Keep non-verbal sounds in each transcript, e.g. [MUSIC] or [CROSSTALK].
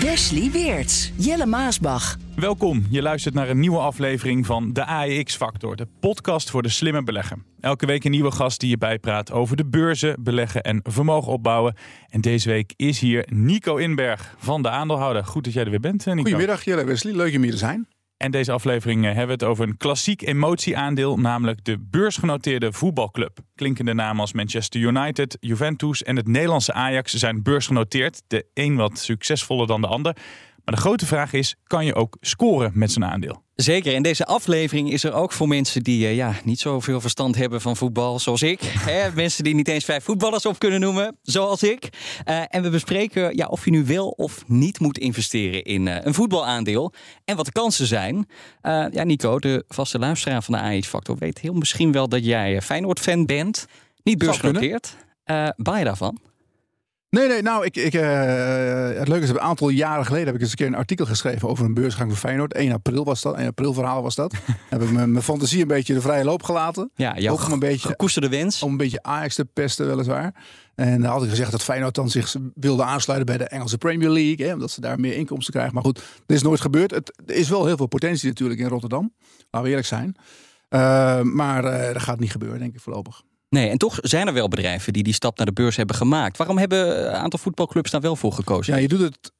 Wesley Weerts. Jelle Maasbach. Welkom, je luistert naar een nieuwe aflevering van de AEX Factor, de podcast voor de slimme belegger. Elke week een nieuwe gast die je bijpraat over de beurzen, beleggen en vermogen opbouwen. En deze week is hier Nico Inberg van de aandeelhouder. Goed dat jij er weer bent, Nico. Goedemiddag, Jelle Wesley. Leuk om hier te zijn. En deze aflevering eh, hebben we het over een klassiek emotieaandeel, namelijk de beursgenoteerde voetbalclub. Klinkende namen als Manchester United, Juventus en het Nederlandse Ajax zijn beursgenoteerd. De een wat succesvoller dan de ander. Maar de grote vraag is, kan je ook scoren met zo'n aandeel? Zeker. En deze aflevering is er ook voor mensen die uh, ja, niet zoveel verstand hebben van voetbal, zoals ik. [LAUGHS] Hè? Mensen die niet eens vijf voetballers op kunnen noemen, zoals ik. Uh, en we bespreken ja, of je nu wel of niet moet investeren in uh, een voetbalaandeel. En wat de kansen zijn. ja, Nico, de vaste luisteraar van de AX Factor, weet heel misschien wel dat jij Feyenoord-fan bent. Niet beursgenoteerd. baal je daarvan? Nee, nee, nou, ik, ik, uh, het leuke is, een aantal jaren geleden heb ik eens een keer een artikel geschreven over een beursgang van Feyenoord. 1 april was dat, 1 april verhaal was dat. [LAUGHS] heb ik mijn fantasie een beetje de vrije loop gelaten. Ja, jouw Ook om een beetje, gekoesterde wens. Om een beetje Ajax te pesten, weliswaar. En dan had ik gezegd dat Feyenoord dan zich wilde aansluiten bij de Engelse Premier League. Hè, omdat ze daar meer inkomsten krijgen. Maar goed, dat is nooit gebeurd. Het, er is wel heel veel potentie natuurlijk in Rotterdam. Laten we eerlijk zijn. Uh, maar uh, dat gaat niet gebeuren, denk ik voorlopig. Nee, en toch zijn er wel bedrijven die die stap naar de beurs hebben gemaakt. Waarom hebben een aantal voetbalclubs daar wel voor gekozen? Ja, je doet het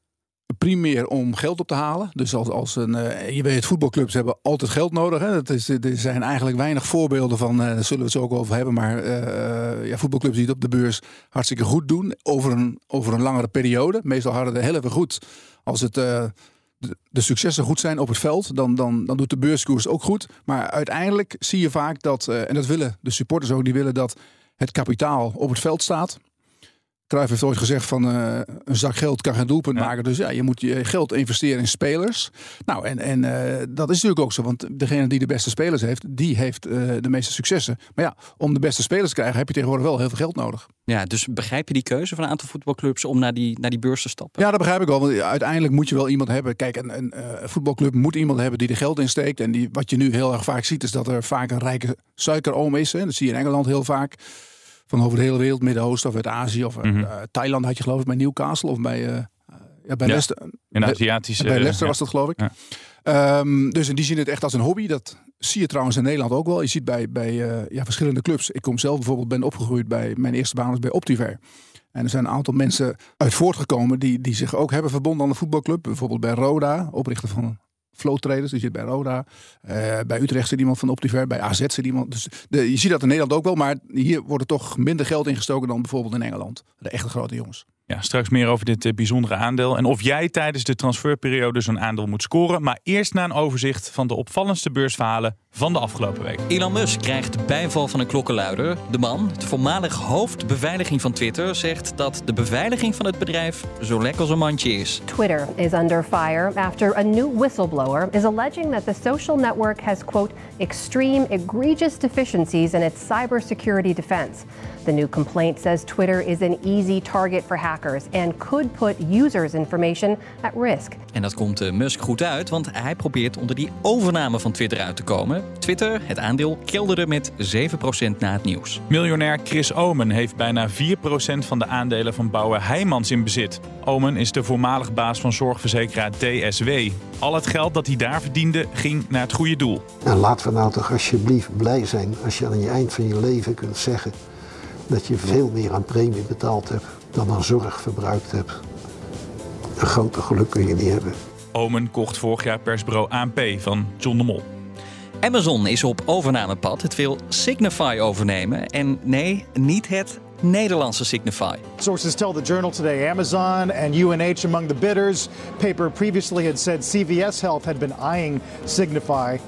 primair om geld op te halen. Dus als, als een, uh, je weet, voetbalclubs hebben altijd geld nodig. Hè. Dat is, er zijn eigenlijk weinig voorbeelden van, uh, daar zullen we het zo ook over hebben. Maar uh, ja, voetbalclubs die het op de beurs hartstikke goed doen. Over een, over een langere periode. Meestal harder de heel even goed als het de successen goed zijn op het veld, dan, dan, dan doet de beurskoers ook goed. Maar uiteindelijk zie je vaak dat, uh, en dat willen de supporters ook, die willen dat het kapitaal op het veld staat. Cruijff heeft ooit gezegd van uh, een zak geld kan geen doelpunt ja. maken. Dus ja, je moet je geld investeren in spelers. Nou, en, en uh, dat is natuurlijk ook zo. Want degene die de beste spelers heeft, die heeft uh, de meeste successen. Maar ja, om de beste spelers te krijgen heb je tegenwoordig wel heel veel geld nodig. Ja, dus begrijp je die keuze van een aantal voetbalclubs om naar die, naar die beurs te stappen? Ja, dat begrijp ik wel. Want uiteindelijk moet je wel iemand hebben. Kijk, een, een voetbalclub moet iemand hebben die er geld in steekt. En die, wat je nu heel erg vaak ziet, is dat er vaak een rijke suikeroom is. Hè. Dat zie je in Engeland heel vaak van over de hele wereld, Midden-Oosten of uit Azië of mm -hmm. uh, Thailand had je geloof ik bij Newcastle of bij, uh, ja, bij ja, Leicester. In Aziatische. Bij Leicester was dat geloof ik. Um, dus in die zin het echt als een hobby. Dat zie je trouwens in Nederland ook wel. Je ziet bij, bij uh, ja, verschillende clubs. Ik kom zelf bijvoorbeeld, ben opgegroeid bij, mijn eerste baan was bij Optiver. En er zijn een aantal mensen uit voortgekomen die, die zich ook hebben verbonden aan de voetbalclub. Bijvoorbeeld bij Roda, oprichter van Flow Traders, die zit bij Roda. Uh, bij Utrecht zit iemand van Optiver, bij AZ zit iemand. Dus de, je ziet dat in Nederland ook wel, maar hier wordt er toch minder geld ingestoken dan bijvoorbeeld in Engeland. De echte grote jongens. Ja, straks meer over dit uh, bijzondere aandeel. En of jij tijdens de transferperiode zo'n aandeel moet scoren. Maar eerst naar een overzicht van de opvallendste beursverhalen van de afgelopen week. Elon Musk krijgt bijval van een klokkenluider. De man, de voormalig hoofd beveiliging van Twitter, zegt dat de beveiliging van het bedrijf zo lekker als een mandje is. Twitter is under fire after a new whistleblower is alleging that the social network has, quote, extreme, egregious deficiencies in its cybersecurity defense. The new complaint says Twitter is an easy target for hackers and could put users' information at risk. En dat komt uh, Musk goed uit, want hij probeert onder die overname van Twitter uit te komen. Twitter, het aandeel, kelderde met 7% na het nieuws. Miljonair Chris Omen heeft bijna 4% van de aandelen van bouwer Heijmans in bezit. Omen is de voormalig baas van zorgverzekeraar DSW. Al het geld dat hij daar verdiende ging naar het goede doel. Nou, laten we nou toch alsjeblieft blij zijn als je aan je eind van je leven kunt zeggen dat je veel meer aan premie betaald hebt dan aan zorg verbruikt hebt. Een groter geluk kun je niet hebben. Omen kocht vorig jaar persbureau ANP van John de Mol. Amazon is op overnamepad. Het wil Signify overnemen. En nee, niet het Nederlandse Signify. Sources tell the Journal today Amazon and UNH among the bidders. Paper previously had said CVS Health had been eyeing Signify.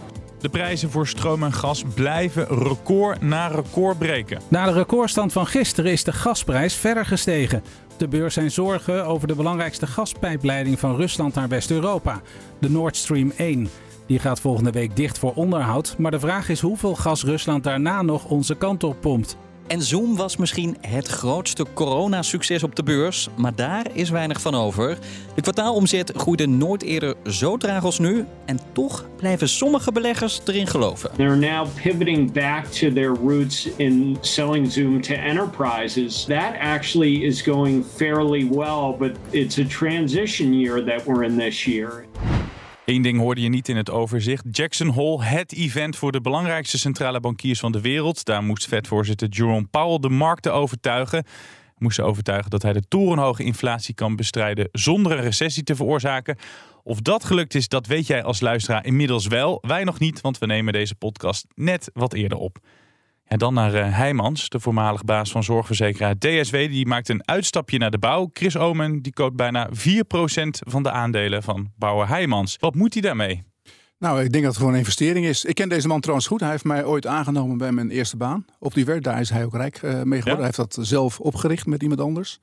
De prijzen voor stroom en gas blijven record na record breken. Na de recordstand van gisteren is de gasprijs verder gestegen. De beurs zijn zorgen over de belangrijkste gaspijpleiding van Rusland naar West-Europa, de Nord Stream 1. Die gaat volgende week dicht voor onderhoud, maar de vraag is hoeveel gas Rusland daarna nog onze kant op pompt. En Zoom was misschien het grootste coronasucces op de beurs, maar daar is weinig van over. De kwartaalomzet groeide nooit eerder zo traag als nu en toch blijven sommige beleggers erin geloven. They're now pivoting back to their roots in selling Zoom to enterprises. That actually is going fairly well, but it's a transition year that we're in this year. Eén ding hoorde je niet in het overzicht. Jackson Hole, het event voor de belangrijkste centrale bankiers van de wereld. Daar moest Fed-voorzitter Jerome Powell de markten overtuigen. Moest ze overtuigen dat hij de torenhoge inflatie kan bestrijden zonder een recessie te veroorzaken. Of dat gelukt is, dat weet jij als luisteraar inmiddels wel. Wij nog niet, want we nemen deze podcast net wat eerder op. En dan naar uh, Heijmans, de voormalig baas van zorgverzekeraar DSW. Die maakt een uitstapje naar de bouw. Chris Omen die koopt bijna 4% van de aandelen van bouwer Heijmans. Wat moet hij daarmee? Nou, ik denk dat het gewoon een investering is. Ik ken deze man trouwens goed. Hij heeft mij ooit aangenomen bij mijn eerste baan. Op die werk, daar is hij ook rijk uh, mee geworden. Ja? Hij heeft dat zelf opgericht met iemand anders.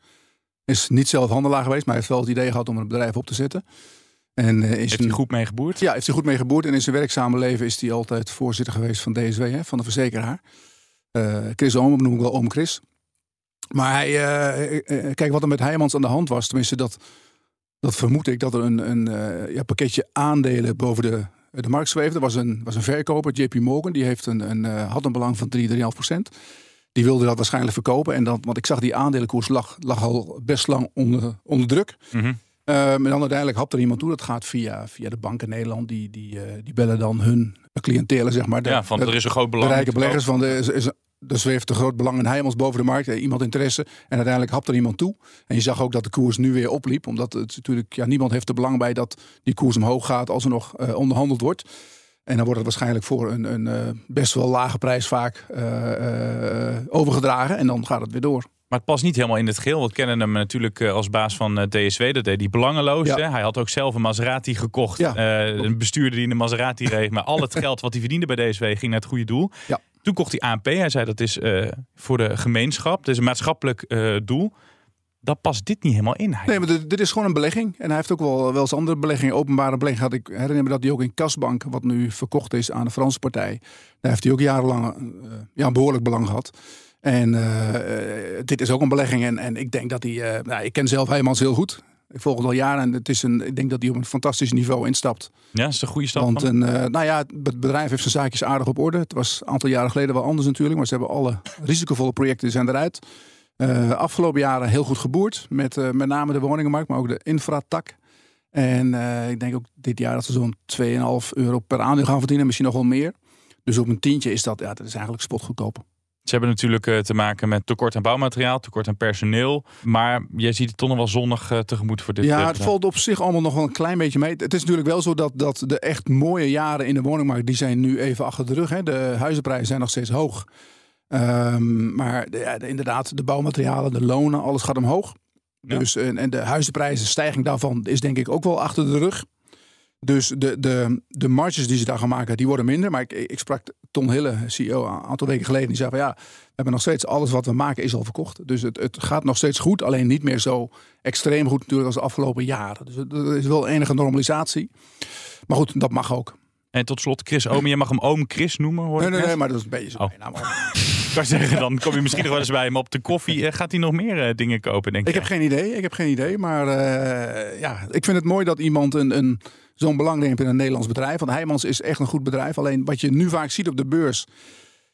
Is niet zelf handelaar geweest, maar hij heeft wel het idee gehad om een bedrijf op te zetten. En, uh, is heeft hij goed mee geboerd? Ja, heeft hij goed mee geboerd. En in zijn werkzame leven is hij altijd voorzitter geweest van DSW, hè, van de verzekeraar. Uh, Chris Oom, noem ik wel Oom Chris. Maar hij, uh, uh, kijk wat er met Heijmans aan de hand was. Tenminste, dat, dat vermoed ik dat er een, een ja, pakketje aandelen boven de, de markt zweefde. Er was een, was een verkoper, JP Morgan, die heeft een, een, had een belang van 3, 3,5 procent. Die wilde dat waarschijnlijk verkopen. En dat, want ik zag die aandelenkoers lag, lag al best lang onder, onder druk. Mm -hmm. en dan uiteindelijk had er iemand toe. Dat gaat via, via de banken in Nederland. Die, die, die bellen dan hun cliëntelen, zeg maar. De, ja, van er is een groot belang. De rijke beleggers van de, is, is, er zweeft een groot belang in Heijmans boven de markt. Iemand interesse. En uiteindelijk hapt er iemand toe. En je zag ook dat de koers nu weer opliep. Omdat het natuurlijk, ja, niemand heeft er belang bij dat die koers omhoog gaat als er nog uh, onderhandeld wordt. En dan wordt het waarschijnlijk voor een, een uh, best wel lage prijs vaak uh, overgedragen. En dan gaat het weer door. Maar het past niet helemaal in het geheel. We kennen hem natuurlijk als baas van DSW. Dat deed hij belangeloos. Ja. Hij had ook zelf een Maserati gekocht. Ja. Uh, een bestuurder die in de Maserati reed. Maar al het [LAUGHS] geld wat hij verdiende bij DSW ging naar het goede doel. Ja. Toen kocht hij ANP. Hij zei dat is uh, voor de gemeenschap. Het is een maatschappelijk uh, doel. Dat past dit niet helemaal in. Nee, maar dit, is gewoon een belegging. En hij heeft ook wel, wel eens andere beleggingen, openbare beleggingen. Had ik herinner me dat hij ook in Kasbank, wat nu verkocht is aan de Franse partij. Daar heeft hij ook jarenlang ja, een behoorlijk belang gehad. En dit is ook een belegging. En, en ik denk dat hij. nou, ik ken zelf Heijmans heel goed. Ik volg het al jaren en het is een, ik denk dat hij op een fantastisch niveau instapt. Ja, is een goede stap. Want een, uh, nou ja, het bedrijf heeft zijn zaakjes aardig op orde. Het was een aantal jaren geleden wel anders natuurlijk, maar ze hebben alle risicovolle projecten zijn eruit. Uh, afgelopen jaren heel goed geboerd, met uh, met name de woningenmarkt, maar ook de infratak. En ik denk ook dit jaar dat ze zo'n 2,5 euro per aandeel gaan verdienen, misschien nog wel meer. Dus op een tientje is dat, ja, dat is eigenlijk spotgoedkoop. Ze hebben natuurlijk uh, te maken met tekort aan bouwmateriaal, tekort aan personeel. Maar je ziet het toch nog wel zonnig uh, tegemoet voor dit. Ja, het valt op zich allemaal nog wel een klein beetje mee. Het is natuurlijk wel zo dat, dat de echt mooie jaren in de woningmarkt, die zijn nu even achter de rug. Hè. De huizenprijzen zijn nog steeds hoog. Um, maar de, ja, de, inderdaad, de bouwmaterialen, de lonen, alles gaat omhoog. Ja. Dus, en, en de huizenprijzen, stijging daarvan is denk ik ook wel achter de rug. Dus de, de, de marges die ze daar gaan maken, die worden minder. Maar ik, ik sprak Ton Hille, CEO, een aantal weken geleden. Die zei van ja, we hebben nog steeds alles wat we maken is al verkocht. Dus het, het gaat nog steeds goed. Alleen niet meer zo extreem goed natuurlijk als de afgelopen jaren. Dus er is wel enige normalisatie. Maar goed, dat mag ook. En tot slot, Chris Oom. Je mag hem Oom Chris noemen, hoor Nee, nee, nee, maar dat is een beetje zo. Oh. Naam kan [LAUGHS] zeggen, dan kom je misschien nog wel eens bij hem op de koffie. Gaat hij nog meer uh, dingen kopen, denk ik? Ik heb geen idee, ik heb geen idee. Maar uh, ja, ik vind het mooi dat iemand een... een zo'n belang neemt in een Nederlands bedrijf. Want Heijmans is echt een goed bedrijf. Alleen wat je nu vaak ziet op de beurs,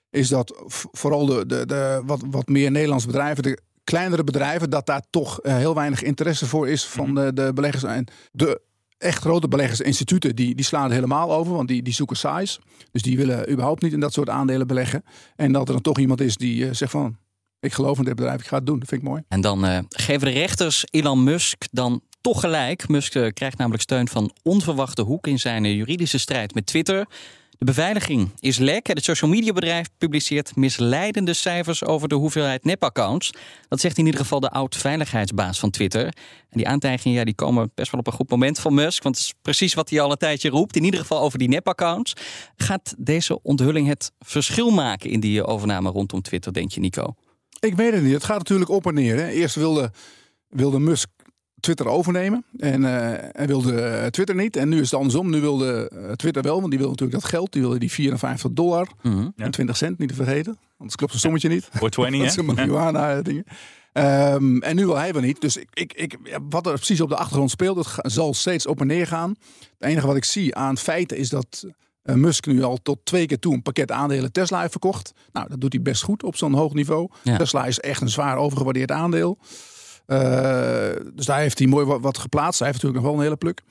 is dat vooral de, de, de wat, wat meer Nederlandse bedrijven, de kleinere bedrijven, dat daar toch uh, heel weinig interesse voor is van de, de beleggers. En de echt grote beleggersinstituten, die, die slaan het helemaal over, want die, die zoeken size. Dus die willen überhaupt niet in dat soort aandelen beleggen. En dat er dan toch iemand is die uh, zegt van, ik geloof in dit bedrijf, ik ga het doen. Dat vind ik mooi. En dan uh, geven de rechters Elon Musk dan toch gelijk. Musk uh, krijgt namelijk steun van onverwachte hoek in zijn juridische strijd met Twitter. De beveiliging is lek. Het social media bedrijf publiceert misleidende cijfers over de hoeveelheid nepaccounts. Dat zegt in ieder geval de oud-veiligheidsbaas van Twitter. En die aantijgingen ja, die komen best wel op een goed moment van Musk. Want het is precies wat hij al een tijdje roept. In ieder geval over die nepaccounts. Gaat deze onthulling het verschil maken in die overname rondom Twitter, denk je, Nico? Ik weet het niet. Het gaat natuurlijk op en neer. Hè. Eerst wilde wilde Musk Twitter overnemen. En uh, hij wilde Twitter niet. En nu is het andersom. Nu wilde Twitter wel, want die wilde natuurlijk dat geld. Die wilde die 54 dollar Mhm. en 20 cent, niet te vergeten. Anders klopt het sommetje niet. Voor 20, [LAUGHS] Dat zijn marihuana dingen. Ehm, en nu wil hij wel niet. Dus ik, ik, ik, wat er precies op de achtergrond speelt, dat zal steeds op en neer gaan. Het enige wat ik zie aan feiten is dat eh, Musk nu al tot twee keer toe een pakket aandelen Tesla heeft verkocht. Nou, dat doet hij best goed op zo'n hoog niveau. Ja. Tesla is echt een zwaar overgewaardeerd aandeel. Eh, dus daar heeft hij mooi wat, geplaatst. Hij heeft natuurlijk nog wel een hele pluk.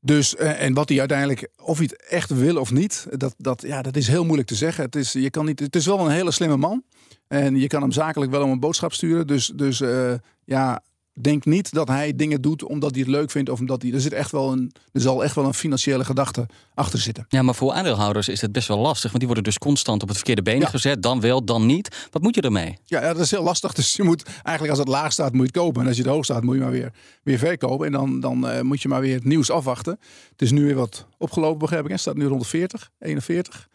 Dus, eh, en wat hij uiteindelijk, of hij het echt wil of niet, dat, dat, ja, dat is heel moeilijk te zeggen. Het is, je kan niet, het is wel een hele slimme man. En je kan hem zakelijk wel om een boodschap sturen. Dus, dus eh, ja, denk niet dat hij dingen doet omdat hij het leuk vindt. Of omdat hij, er, zit echt wel een, er zal echt wel een financiële gedachte achter zitten. Ja, maar voor aandeelhouders is het best wel lastig. Want die worden dus constant op het verkeerde been gezet. Dan wel, dan niet. Wat moet je ermee? Ja, ja, dat is heel lastig. Dus je moet eigenlijk als het laag staat, moet je het kopen. En als je het hoog staat, moet je maar weer, weer verkopen. En dan, dan eh, moet je maar weer het nieuws afwachten. Het is nu weer wat opgelopen, begrijp ik. Het staat nu rond de 40, 41.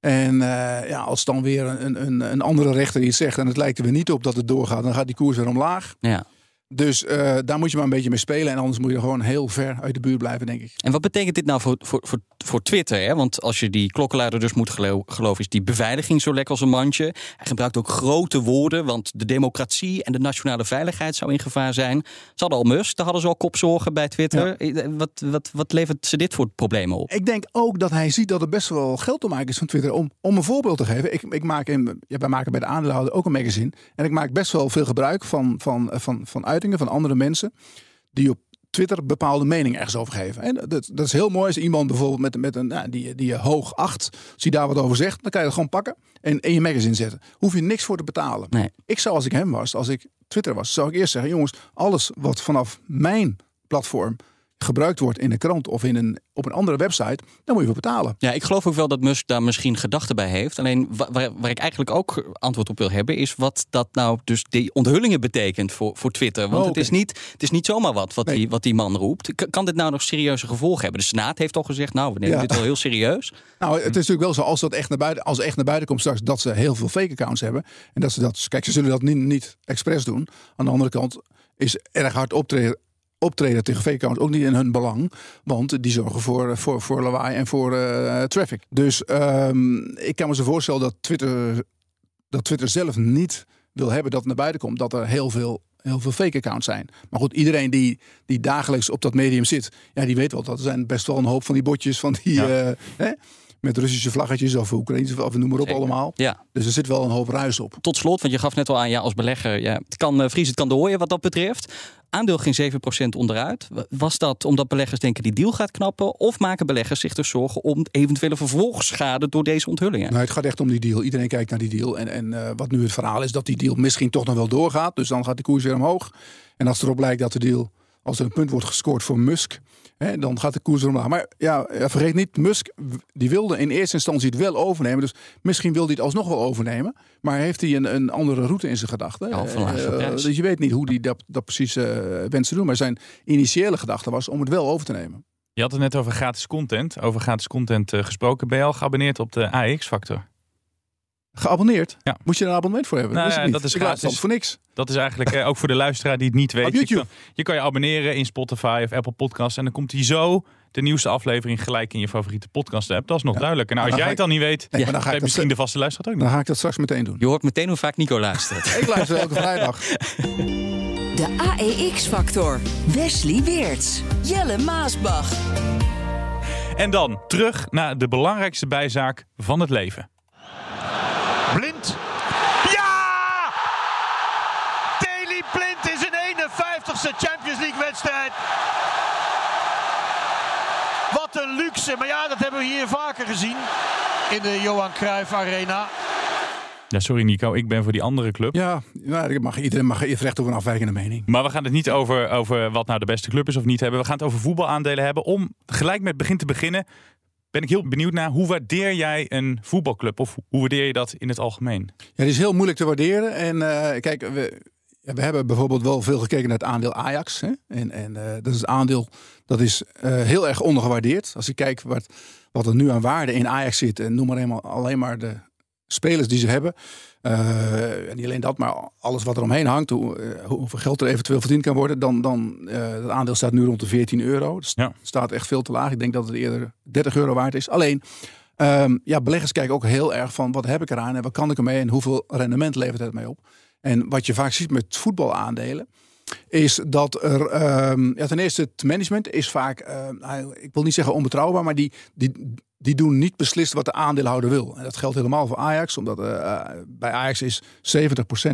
En eh, ja, als dan weer een, een, een andere rechter iets zegt en het lijkt er weer niet op dat het doorgaat, dan gaat die koers weer omlaag. Ja. Dus eh, daar moet je maar een beetje mee spelen. En anders moet je gewoon heel ver uit de buurt blijven, denk ik. En wat betekent dit nou voor, voor, voor, voor Twitter? Hè? Want als je die klokkenluider dus moet gelo- geloven, is die beveiliging zo lekker als een mandje. Hij gebruikt ook grote woorden, want de democratie en de nationale veiligheid zou in gevaar zijn. Ze hadden al Musk, daar hadden ze al kopzorgen bij Twitter. Eh, Wat, wat, wat levert ze dit voor problemen op? Ik denk ook dat hij ziet dat er best wel geld te maken is van Twitter. Om, om een voorbeeld te geven. Ik, ik maak in, ja, wij maken bij de aandeelhouder ook een magazine. En ik maak best wel veel gebruik van, van, van, van uitingen van andere mensen. Die op Twitter bepaalde mening ergens over geven. En dat, dat is heel mooi. Als iemand bijvoorbeeld met, met een, nou, die, die je hoog acht, als hij daar wat over zegt, dan kan je dat gewoon pakken en in je magazine zetten. Hoef je niks voor te betalen. Nee. Ik zou als ik hem was, als ik Twitter was, zou ik eerst zeggen: jongens, alles wat vanaf mijn platform gebruikt wordt in een krant of in een, op een andere website, dan moet je voor betalen. Ja, ik geloof ook wel dat Musk daar misschien gedachten bij heeft. Alleen wa- waar, waar ik eigenlijk ook antwoord op wil hebben, is wat dat nou dus die onthullingen betekent voor, voor Twitter. Want Oh, het, is niet, het is niet zomaar wat wat, die, wat die man roept. K- kan dit nou nog serieuze gevolgen hebben? De Senaat heeft al gezegd, nou, we nemen Ja. dit wel heel serieus. Nou, het is natuurlijk wel zo, als dat echt naar buiten, als echt naar buiten komt straks, dat ze heel veel fake accounts hebben. En dat ze dat, kijk, ze zullen dat niet, niet expres doen. Aan de andere kant is erg hard optreden, optreden tegen fake accounts ook niet in hun belang. Want die zorgen voor, voor, voor lawaai en voor eh, traffic. Dus ehm, ik kan me zo voorstellen dat Twitter, dat Twitter zelf niet wil hebben dat het naar buiten komt. Dat er heel veel heel veel fake accounts zijn. Maar goed, iedereen die, die dagelijks op dat medium zit, ja, die weet wel dat er zijn best wel een hoop van die botjes van die eh, hè, met Russische vlaggetjes of Oekraïnse of noem maar op Zeker. allemaal. Ja. Dus er zit wel een hoop ruis op. Tot slot, want je gaf net al aan, ja, als belegger, ja, het kan uh, Vries, het kan dooien wat dat betreft. Aandeel ging 7% onderuit. Was dat omdat beleggers denken die deal gaat knappen? Of maken beleggers zich dus zorgen om eventuele vervolgschade door deze onthullingen? Nou, het gaat echt om die deal. Iedereen kijkt naar die deal. En, en uh, wat nu het verhaal is, dat die deal misschien toch nog wel doorgaat. Dus dan gaat de koers weer omhoog. En als erop blijkt dat de deal, als er een punt wordt gescoord voor Musk, hè, dan gaat de koers omlaag. Maar ja, vergeet niet, Musk die wilde in eerste instantie het wel overnemen. Dus misschien wil hij het alsnog wel overnemen. Maar heeft hij een, een andere route in zijn gedachten? Ja, Uh, prijs. dus je weet niet hoe hij dat, dat precies uh, wenst te doen. Maar zijn initiële gedachte was om het wel over te nemen. Je had het net over gratis content. Over gratis content uh, gesproken. Ben je al geabonneerd op de AX-factor? Geabonneerd? Ja. Moet je er een abonnement voor hebben? Nou, dat is, ja, dat is Ik gratis. voor niks. Dat is eigenlijk eh, ook voor de luisteraar die het niet weet. Op YouTube. Je kan, je kan je abonneren in Spotify of Apple Podcasts. En dan komt hij zo de nieuwste aflevering gelijk in je favoriete podcast app. Dat is nog Ja. duidelijk. En nou, als jij dan het dan niet weet, Nee, maar dan ga ik misschien de vaste luisteraar ook Dan nog. ga ik dat straks meteen doen. Je hoort meteen hoe vaak Nico luistert. [LAUGHS] Ik luister elke vrijdag. De AEX-factor. Wesley Weerts. Jelle Maasbach. En dan terug naar de belangrijkste bijzaak van het leven. Blind. Ja! Daley Blind is een 51ste Champions League wedstrijd. Wat een luxe. Maar ja, dat hebben we hier vaker gezien. In de Johan Cruijff Arena. Ja, sorry Nico, ik ben voor die andere club. Ja, nou, mag, iedereen mag even recht over een afwijkende mening. Maar we gaan het niet over, over wat nou de beste club is of niet hebben. We gaan het over voetbalaandelen hebben. Om gelijk met het begin te beginnen, ben ik heel benieuwd naar hoe waardeer jij een voetbalclub? Of hoe waardeer je dat in het algemeen? Ja, die is heel moeilijk te waarderen. En uh, kijk, we, we hebben bijvoorbeeld wel veel gekeken naar het aandeel Ajax. Hè? En, en uh, dat is het aandeel dat is uh, heel erg ondergewaardeerd. Als je kijkt wat, wat er nu aan waarde in Ajax zit. En noem maar eenmaal alleen maar de, spelers die ze hebben. Uh, en niet alleen dat, maar alles wat er omheen hangt. Hoe, uh, hoeveel geld er eventueel verdiend kan worden. Dan, dan uh, het aandeel staat nu rond de 14 euro. Dus ja. staat echt veel te laag. Ik denk dat het eerder 30 euro waard is. Alleen, um, ja, beleggers kijken ook heel erg van wat heb ik eraan en wat kan ik ermee en hoeveel rendement levert het mij op. En wat je vaak ziet met voetbalaandelen is dat er um, ja, ten eerste het management is vaak, uh, ik wil niet zeggen onbetrouwbaar, maar die, die, die doen niet beslist wat de aandeelhouder wil. En dat geldt helemaal voor Ajax, omdat uh, bij Ajax is 70%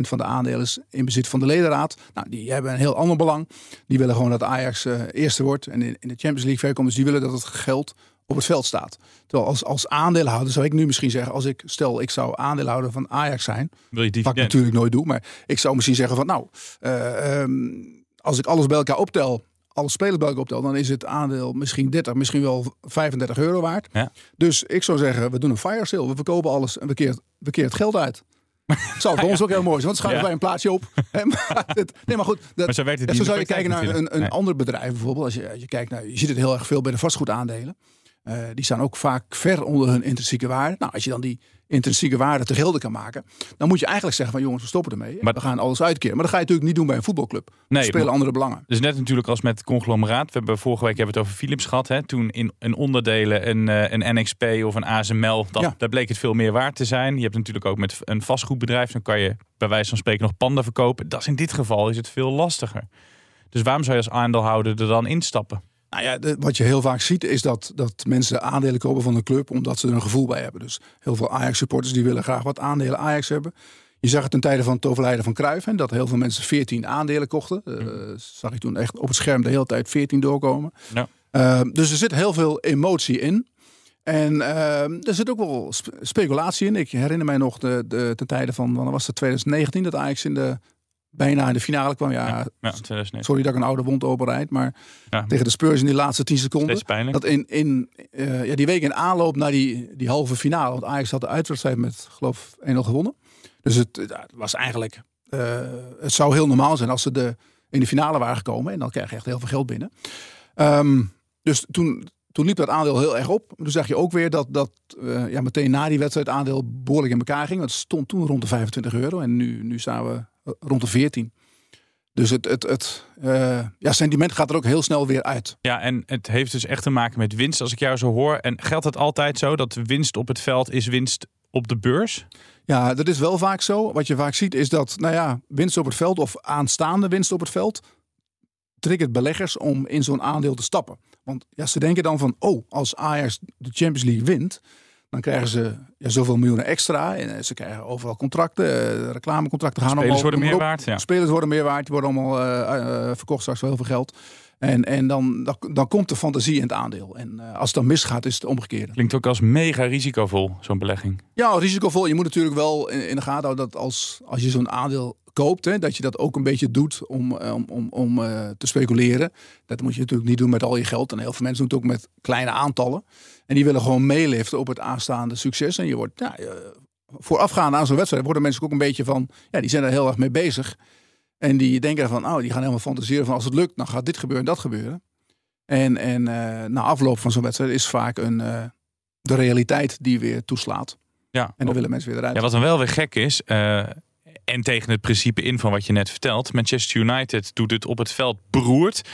van de aandelen in bezit van de ledenraad. Nou, die hebben een heel ander belang. Die willen gewoon dat Ajax uh, eerste wordt en in, de Champions League ver komt. Dus die willen dat het geld op het veld staat. Terwijl als, als aandeelhouder zou ik nu misschien zeggen, als ik stel ik zou aandeelhouder van Ajax zijn, Wil je wat ik natuurlijk nooit doe, maar ik zou misschien zeggen van nou, uh, um, als ik alles bij elkaar optel, alle spelers bij elkaar optel, dan is het aandeel misschien 30, misschien wel 35 euro waard. Ja. Dus ik zou zeggen, we doen een fire sale, we verkopen alles en we keert, we keert het geld uit. Zou voor [LAUGHS] ons ook heel mooi zijn, want schuiven ja. wij een plaatsje op. [LAUGHS] het, nee, maar goed. Dat, maar zo, werkt het zo zou je kijken naar een, een Nee. ander bedrijf bijvoorbeeld. Als je, als je kijkt naar, je ziet het heel erg veel bij de vastgoedaandelen. Uh, die staan ook vaak ver onder hun intrinsieke waarde. Nou, als je dan die intrinsieke waarde te gelden kan maken, dan moet je eigenlijk zeggen van jongens, we stoppen ermee. Maar- we gaan alles uitkeren. Maar dat ga je natuurlijk niet doen bij een voetbalclub. Nee, er spelen maar- andere belangen. Dus net natuurlijk als met conglomeraat. We hebben vorige week hebben we het over Philips gehad. Hè? Toen in, in onderdelen een, eh, een NXP of een ASML. Dat, Ja. Daar bleek het veel meer waard te zijn. Je hebt natuurlijk ook met een vastgoedbedrijf. Dan kan je bij wijze van spreken nog panden verkopen. Dat is in dit geval is het veel lastiger. Dus waarom zou je als aandeelhouder er dan instappen? Nou ja, de- wat je heel vaak ziet is dat, dat mensen aandelen kopen van een club omdat ze er een gevoel bij hebben. Dus heel veel Ajax-supporters die willen graag wat aandelen Ajax hebben. Je zag het ten tijde van het overlijden van Cruijff, hè, dat heel veel mensen 14 aandelen kochten. Eh, zag ik toen echt op het scherm de hele tijd 14 doorkomen. Ja. Eh, dus er zit heel veel emotie in. En eh, er zit ook wel spe- speculatie in. Ik herinner mij nog de, de, ten tijde van, wanneer was het 2019, dat Ajax in de, bijna in de finale kwam. Ja, Ja, 2009. sorry dat ik een oude wond openrijd, maar Ja. tegen de Spurs in die laatste 10 seconden. Dat in, in eh, ja, die week in aanloop naar die, die halve finale. Want Ajax had de uitwedstrijd met, geloof 1-0 gewonnen. Dus het, was eigenlijk... eh, het zou heel normaal zijn als ze de, in de finale waren gekomen. En dan krijg je echt heel veel geld binnen. Ehm, dus toen, toen liep dat aandeel heel erg op. Toen zag je ook weer dat, dat eh, ja, meteen na die wedstrijd aandeel behoorlijk in elkaar ging. Het stond toen rond de 25 euro. En nu, nu staan we rond de 14. Dus het, het, het eh, ja, sentiment gaat er ook heel snel weer uit. Ja, en het heeft dus echt te maken met winst, als ik jou zo hoor. En geldt het altijd zo dat winst op het veld is winst op de beurs? Ja, dat is wel vaak zo. Wat je vaak ziet is dat, nou ja, winst op het veld of aanstaande winst op het veld triggert beleggers om in zo'n aandeel te stappen. Want ja, ze denken dan van, oh, als Ajax de Champions League wint, dan krijgen ze ja, zoveel miljoenen extra. En eh, ze krijgen overal contracten, eh, reclamecontracten gaan Spelers allemaal worden meer waard, ja. Spelers worden meer waard, die worden allemaal eh, verkocht straks voor heel veel geld. En, en dan, dan, dan komt de fantasie in het aandeel. En eh, als het dan misgaat, is het omgekeerde. Klinkt ook als mega risicovol, zo'n belegging. Ja, risicovol. Je moet natuurlijk wel in, in de gaten houden dat als, als je zo'n aandeel koopt, hè, dat je dat ook een beetje doet om, eh, om, om, om eh, te speculeren. Dat moet je natuurlijk niet doen met al je geld. En heel veel mensen doen het ook met kleine aantallen. En die willen gewoon meeliften op het aanstaande succes. En je wordt, ja, voorafgaand aan zo'n wedstrijd, worden mensen ook een beetje van, ja, die zijn er heel erg mee bezig. En die denken van, oh, die gaan helemaal fantaseren van als het lukt, dan gaat dit gebeuren, dat gebeuren. En, en eh, na afloop van zo'n wedstrijd is vaak een, eh, de realiteit die weer toeslaat. Ja, En dan willen mensen weer eruit. Ja, wat dan wel weer gek is, eh, en tegen het principe in van wat je net vertelt, Manchester United doet het op het veld beroerd.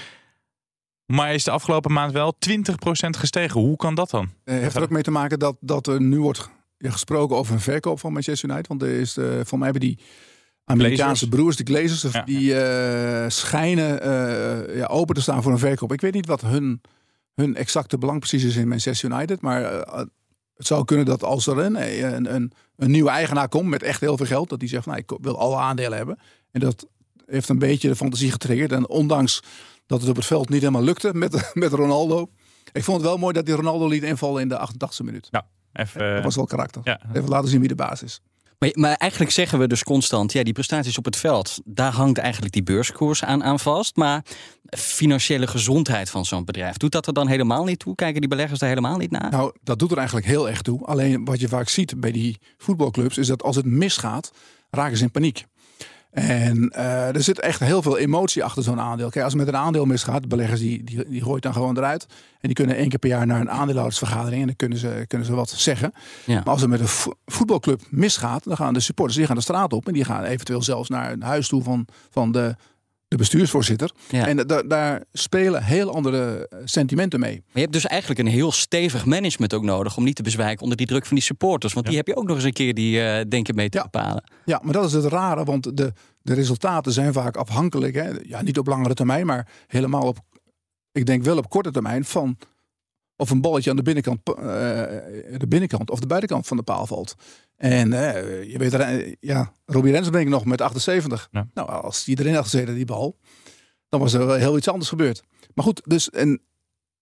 Maar is de afgelopen maand wel 20% gestegen. Hoe kan dat dan? Heeft er ook mee te maken dat, dat er nu wordt gesproken over een verkoop van Manchester United. Want er is, voor mij hebben die Amerikaanse broers, de Glazers, Ja. die eh, schijnen eh, ja, open te staan voor een verkoop. Ik weet niet wat hun, hun exacte belang precies is in Manchester United. Maar eh, het zou kunnen dat als er een, een, een, een nieuwe eigenaar komt met echt heel veel geld, dat die zegt, nou, ik wil alle aandelen hebben. En dat heeft een beetje de fantasie getriggerd. En ondanks dat het op het veld niet helemaal lukte met, [LAUGHS] met Ronaldo. Ik vond het wel mooi dat die Ronaldo liet invallen in de 88e minuut. Ja, even, Dat was wel karakter. Even laten zien wie de baas is. Maar, eigenlijk zeggen we dus constant, ja, die prestaties op het veld, daar hangt eigenlijk die beurskoers aan, aan vast. Maar financiële gezondheid van zo'n bedrijf, doet dat er dan helemaal niet toe? Kijken die beleggers daar helemaal niet naar? Nou, dat doet er eigenlijk heel erg toe. Alleen wat je vaak ziet bij die voetbalclubs is dat als het misgaat, raken ze in paniek. En uh, er zit echt heel veel emotie achter zo'n aandeel. Kijk, als het met een aandeel misgaat, beleggers die, die, die gooit dan gewoon eruit. En die kunnen één keer per jaar naar een aandeelhoudersvergadering en dan kunnen ze, kunnen ze wat zeggen. Ja. Maar als het met een voetbalclub misgaat, dan gaan de supporters die gaan de straat op en die gaan eventueel zelfs naar een huis toe van, van de de bestuursvoorzitter. En da daar spelen heel andere eh, sentimenten mee. Maar je hebt dus eigenlijk een heel stevig management ook nodig om niet te bezwijken onder die druk van die supporters. Want die heb je ook nog eens een keer die uh, denken mee te ja. bepalen. Ja, maar dat is het rare, want de, de resultaten zijn vaak afhankelijk. Hè? Ja, niet op langere termijn, maar helemaal op, ik denk wel op korte termijn van of een balletje aan de binnenkant, uh, de binnenkant of de buitenkant van de paal valt. En uh, je weet, uh, ja, Robbie ik nog met 78. Nou, als die erin had gezeten, die bal, dan was er wel heel iets anders gebeurd. Maar goed, dus en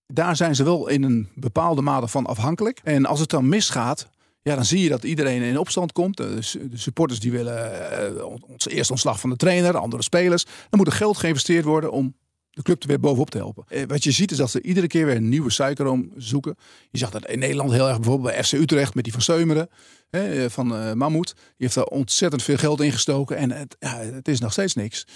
daar zijn ze wel in een bepaalde mate van afhankelijk. En als het dan misgaat, ja, dan zie je dat iedereen in opstand komt. De, supporters die willen ons eerst ontslag van de trainer, andere spelers. Dan moet er geld geïnvesteerd worden om de club er weer bovenop te helpen. Eh, wat je ziet is dat ze iedere keer weer een nieuwe suikeroom zoeken. Je zag dat in Nederland heel erg bijvoorbeeld bij FC Utrecht met die van Seumeren hè, eh, van uh, Mammoet. Die heeft daar ontzettend veel geld in gestoken en het, ja, het is nog steeds niks.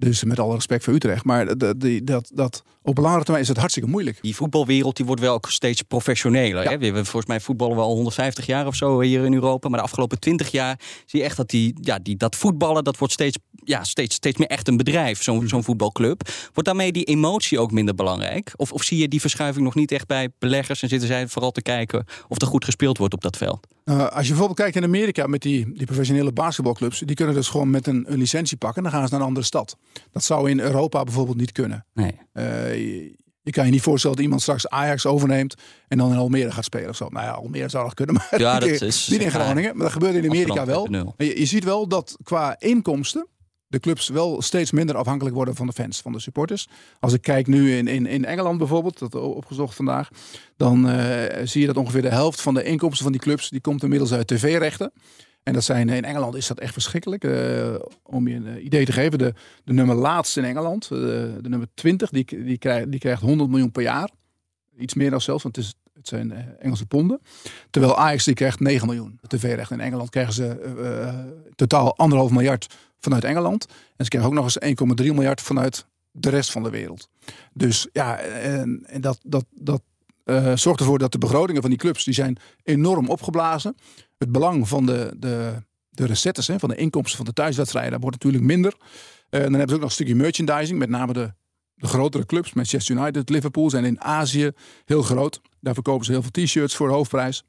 Dus met alle respect voor Utrecht. Maar dat, dat, dat, op langere termijn is het hartstikke moeilijk. Die voetbalwereld die wordt wel ook steeds professioneler. Hè? We hebben volgens mij voetballen we al 150 jaar of zo hier in Europa. Maar de afgelopen 20 jaar zie je echt dat, die, ja, die, dat voetballen dat wordt steeds, ja, steeds, steeds meer echt een bedrijf. Zo'n zo'n voetbalclub. Wordt daarmee die emotie ook minder belangrijk? Of, of zie je die verschuiving nog niet echt bij beleggers en zitten zij vooral te kijken of er goed gespeeld wordt op dat veld? Uh, als je bijvoorbeeld kijkt in Amerika met die, die professionele basketbalclubs, die kunnen dus gewoon met een, een licentie pakken en dan gaan ze naar een andere stad. Dat zou in Europa bijvoorbeeld niet kunnen. Nee. Uh, je, je, kan je niet voorstellen dat iemand straks Ajax overneemt en dan in Almere gaat spelen of zo. Nou ja, Almere zou dat kunnen, maar ja, [LAUGHS] dat is, niet in Groningen. Maar dat gebeurt in Amerika wel. Je, je ziet wel dat qua inkomsten de clubs wel steeds minder afhankelijk worden van de fans, van de supporters. Als ik kijk nu in, in, in Engeland bijvoorbeeld, dat opgezocht vandaag, dan uh, zie je dat ongeveer de helft van de inkomsten van die clubs, die komt inmiddels uit tv-rechten. En dat zijn, in Engeland is dat echt verschrikkelijk. Uh, om je een idee te geven, de, de nummer laatste in Engeland, de nummer 20, die, die, krijgt, die krijgt 100 miljoen per jaar. Iets meer dan zelfs, want het, is, het zijn Engelse ponden. Terwijl Ajax die krijgt 9 miljoen tv-rechten. In Engeland krijgen ze totaal anderhalf miljard vanuit Engeland. En ze krijgen ook nog eens 1,3 miljard vanuit de rest van de wereld. Dus ja, en, en dat, dat, dat uh, zorgt ervoor dat de begrotingen van die clubs die zijn enorm opgeblazen. Het belang van de, de, de recettes, hè, van de inkomsten van de thuiswedstrijden, wordt natuurlijk minder. Uh, dan hebben ze ook nog een stukje merchandising, met name de, de grotere clubs. Manchester United, Liverpool zijn in Azië heel groot. Daar verkopen ze heel veel t-shirts voor hoofdprijs.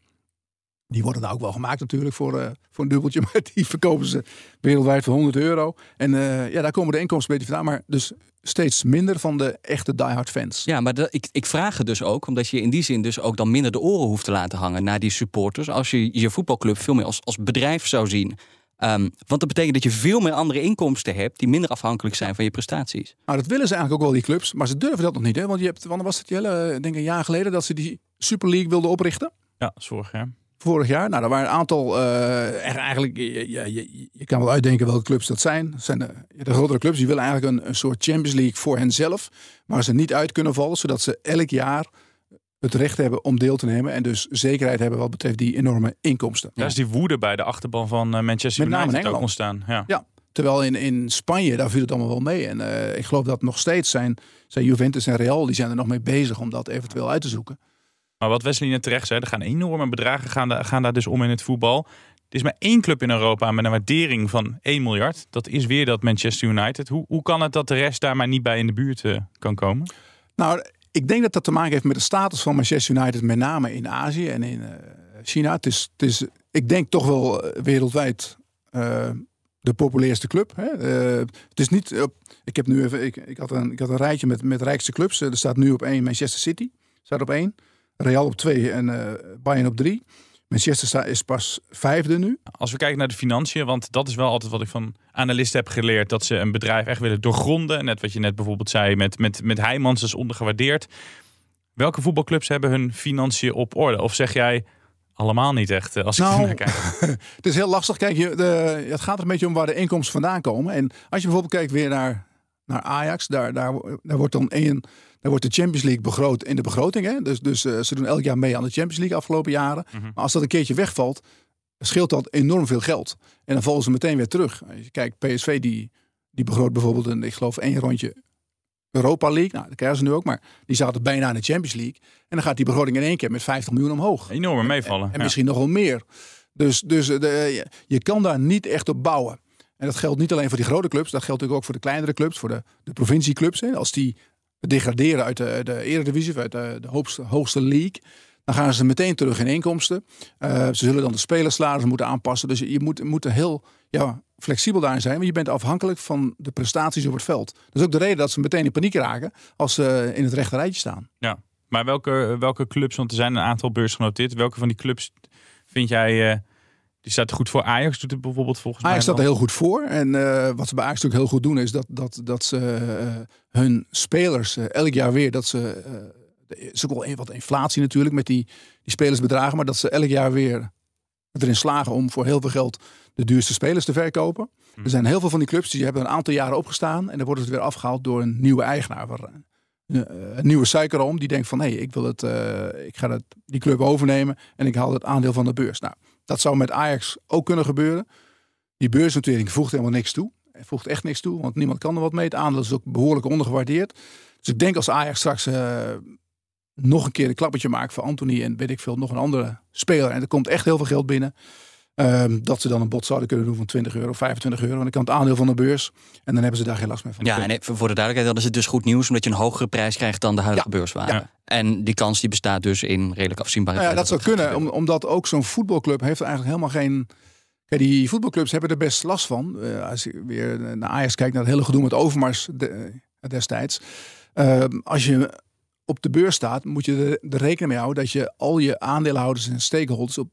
Die worden daar ook wel gemaakt natuurlijk voor, uh, voor een dubbeltje. [LAUGHS] Maar die verkopen ze wereldwijd voor 100 euro. En uh, ja, daar komen de inkomsten beter vandaan. Maar dus steeds minder van de echte diehard fans. Ja, maar de, ik, ik vraag het dus ook. Omdat je in die zin dus ook dan minder de oren hoeft te laten hangen naar die supporters. Als je je voetbalclub veel meer als, als bedrijf zou zien. Um, want dat betekent dat je veel meer andere inkomsten hebt die minder afhankelijk zijn van je prestaties. Nou, dat willen ze eigenlijk ook wel, die clubs. Maar ze durven dat nog niet. Hè? Want je hebt, wanneer was het, Jelle, denk een jaar geleden, dat ze die Super League wilden oprichten? Ja, vorig jaar vorig jaar. Nou, er waren een aantal, uh, eigenlijk, je, je, je, kan wel uitdenken welke clubs dat zijn. Dat zijn de, de grotere clubs, die willen eigenlijk een, een soort Champions League voor henzelf. Waar ze niet uit kunnen vallen, zodat ze elk jaar het recht hebben om deel te nemen. En dus zekerheid hebben wat betreft die enorme inkomsten. Daar is die woede bij de achterban van uh, Manchester Met United ook ontstaan. Ja. ja. Terwijl in, in Spanje, daar viel het allemaal wel mee. En uh, ik geloof dat nog steeds zijn, zijn Juventus en Real, die zijn er nog mee bezig om dat eventueel uit te zoeken. Maar wat Wesley terecht zei, er gaan enorme bedragen gaan, gaan daar dus om in het voetbal. Er is maar één club in Europa met een waardering van 1 miljard. Dat is weer dat Manchester United. Hoe, hoe kan het dat de rest daar maar niet bij in de buurt uh, kan komen? Nou, ik denk dat dat te maken heeft met de status van Manchester United, met name in Azië en in uh, China. Het is, het is, ik denk toch wel uh, wereldwijd de populairste club. Hè? het is niet. ik heb nu even. Ik, ik, had een, ik had een rijtje met, met rijkste clubs. er staat nu op één Manchester City. Staat op één. Real op 2 en uh, Bayern op 3. Manchester is pas vijfde nu. Als we kijken naar de financiën, want dat is wel altijd wat ik van analisten heb geleerd. Dat ze een bedrijf echt willen doorgronden. Net wat je net bijvoorbeeld zei met, met, met Heijmans is ondergewaardeerd. Welke voetbalclubs hebben hun financiën op orde? Of zeg jij allemaal niet echt eh, als ik nou, naar kijk? [LAUGHS] het is heel lastig. Kijk, je, de, het gaat er een beetje om waar de inkomsten vandaan komen. En als je bijvoorbeeld kijkt weer naar, naar Ajax, daar, daar, daar wordt dan één dan wordt de Champions League begroot in de begroting. Hè? Dus, dus uh, ze doen elk jaar mee aan de Champions League afgelopen jaren. Mhm. Maar als dat een keertje wegvalt, scheelt dat enorm veel geld. En dan vallen ze meteen weer terug. Als je kijkt, PSV die, die begroot bijvoorbeeld een, ik geloof één rondje Europa League. Nou, dat krijgen ze nu ook, maar die zaten bijna in de Champions League. En dan gaat die begroting in één keer met 50 miljoen omhoog. Enorm meevallen. En, en misschien nog wel meer. Dus, dus de, je, je kan daar niet echt op bouwen. En dat geldt niet alleen voor die grote clubs, dat geldt natuurlijk ook voor de kleinere clubs, voor de, de provincieclubs. Hè. Als die degraderen uit de, de Eredivisie, uit de, de hoogste, hoogste league, dan gaan ze meteen terug in inkomsten. Uh, ze zullen dan de spelersalarissen moeten aanpassen. Dus je, moet, moet heel ja, flexibel daarin zijn. Want je bent afhankelijk van de prestaties op het veld. Dat is ook de reden dat ze meteen in paniek raken als ze in het rechte rijtje staan. Ja, maar welke, welke clubs, want er zijn een aantal beursgenoteerd. Welke van die clubs vind jij... Uh, die staat er goed voor. Ajax doet het bijvoorbeeld volgens Ajax mij. Ajax staat er heel goed voor. En uh, wat ze bij Ajax natuurlijk heel goed doen, is dat, dat, dat ze uh, hun spelers elk jaar weer dat ze er is ook wel wat inflatie natuurlijk met die, die spelersbedragen. Maar dat ze elk jaar weer erin slagen om voor heel veel geld de duurste spelers te verkopen. Hm. Er zijn heel veel van die clubs die hebben een aantal jaren opgestaan. En dan worden ze weer afgehaald door een nieuwe eigenaar. Een, een nieuwe suikeroom die denkt van hé, hey, ik wil het, ik ga het, die club overnemen en ik haal het aandeel van de beurs. Nou, dat zou met Ajax ook kunnen gebeuren. Die beursnotering voegt helemaal niks toe. Het voegt echt niks toe, want niemand kan er wat mee. Het aandeel is ook behoorlijk ondergewaardeerd. Dus ik denk als Ajax straks uh, nog een keer een klappertje maken voor Anthony en weet ik veel, nog een andere speler. En er komt echt heel veel geld binnen. Um, dat ze dan een bod zouden kunnen doen van 20 euro, 25 euro. En dan kan het aandeel van de beurs. En dan hebben ze daar geen last meer van. Ja, en voor de duidelijkheid, dan is het dus goed nieuws. Omdat je een hogere prijs krijgt dan de huidige ja. beurswaarde. Ja. En die kans die bestaat dus in redelijk afzienbare nou ja, dat zou kunnen. Om, omdat ook zo'n voetbalclub heeft eigenlijk helemaal geen... Kijk, die voetbalclubs hebben er best last van. Uh, als je weer naar Ajax kijkt, naar het hele gedoe met Overmars de, destijds. Uh, als je op de beurs staat, moet je er, er rekening mee houden dat je al je aandeelhouders en stakeholders op,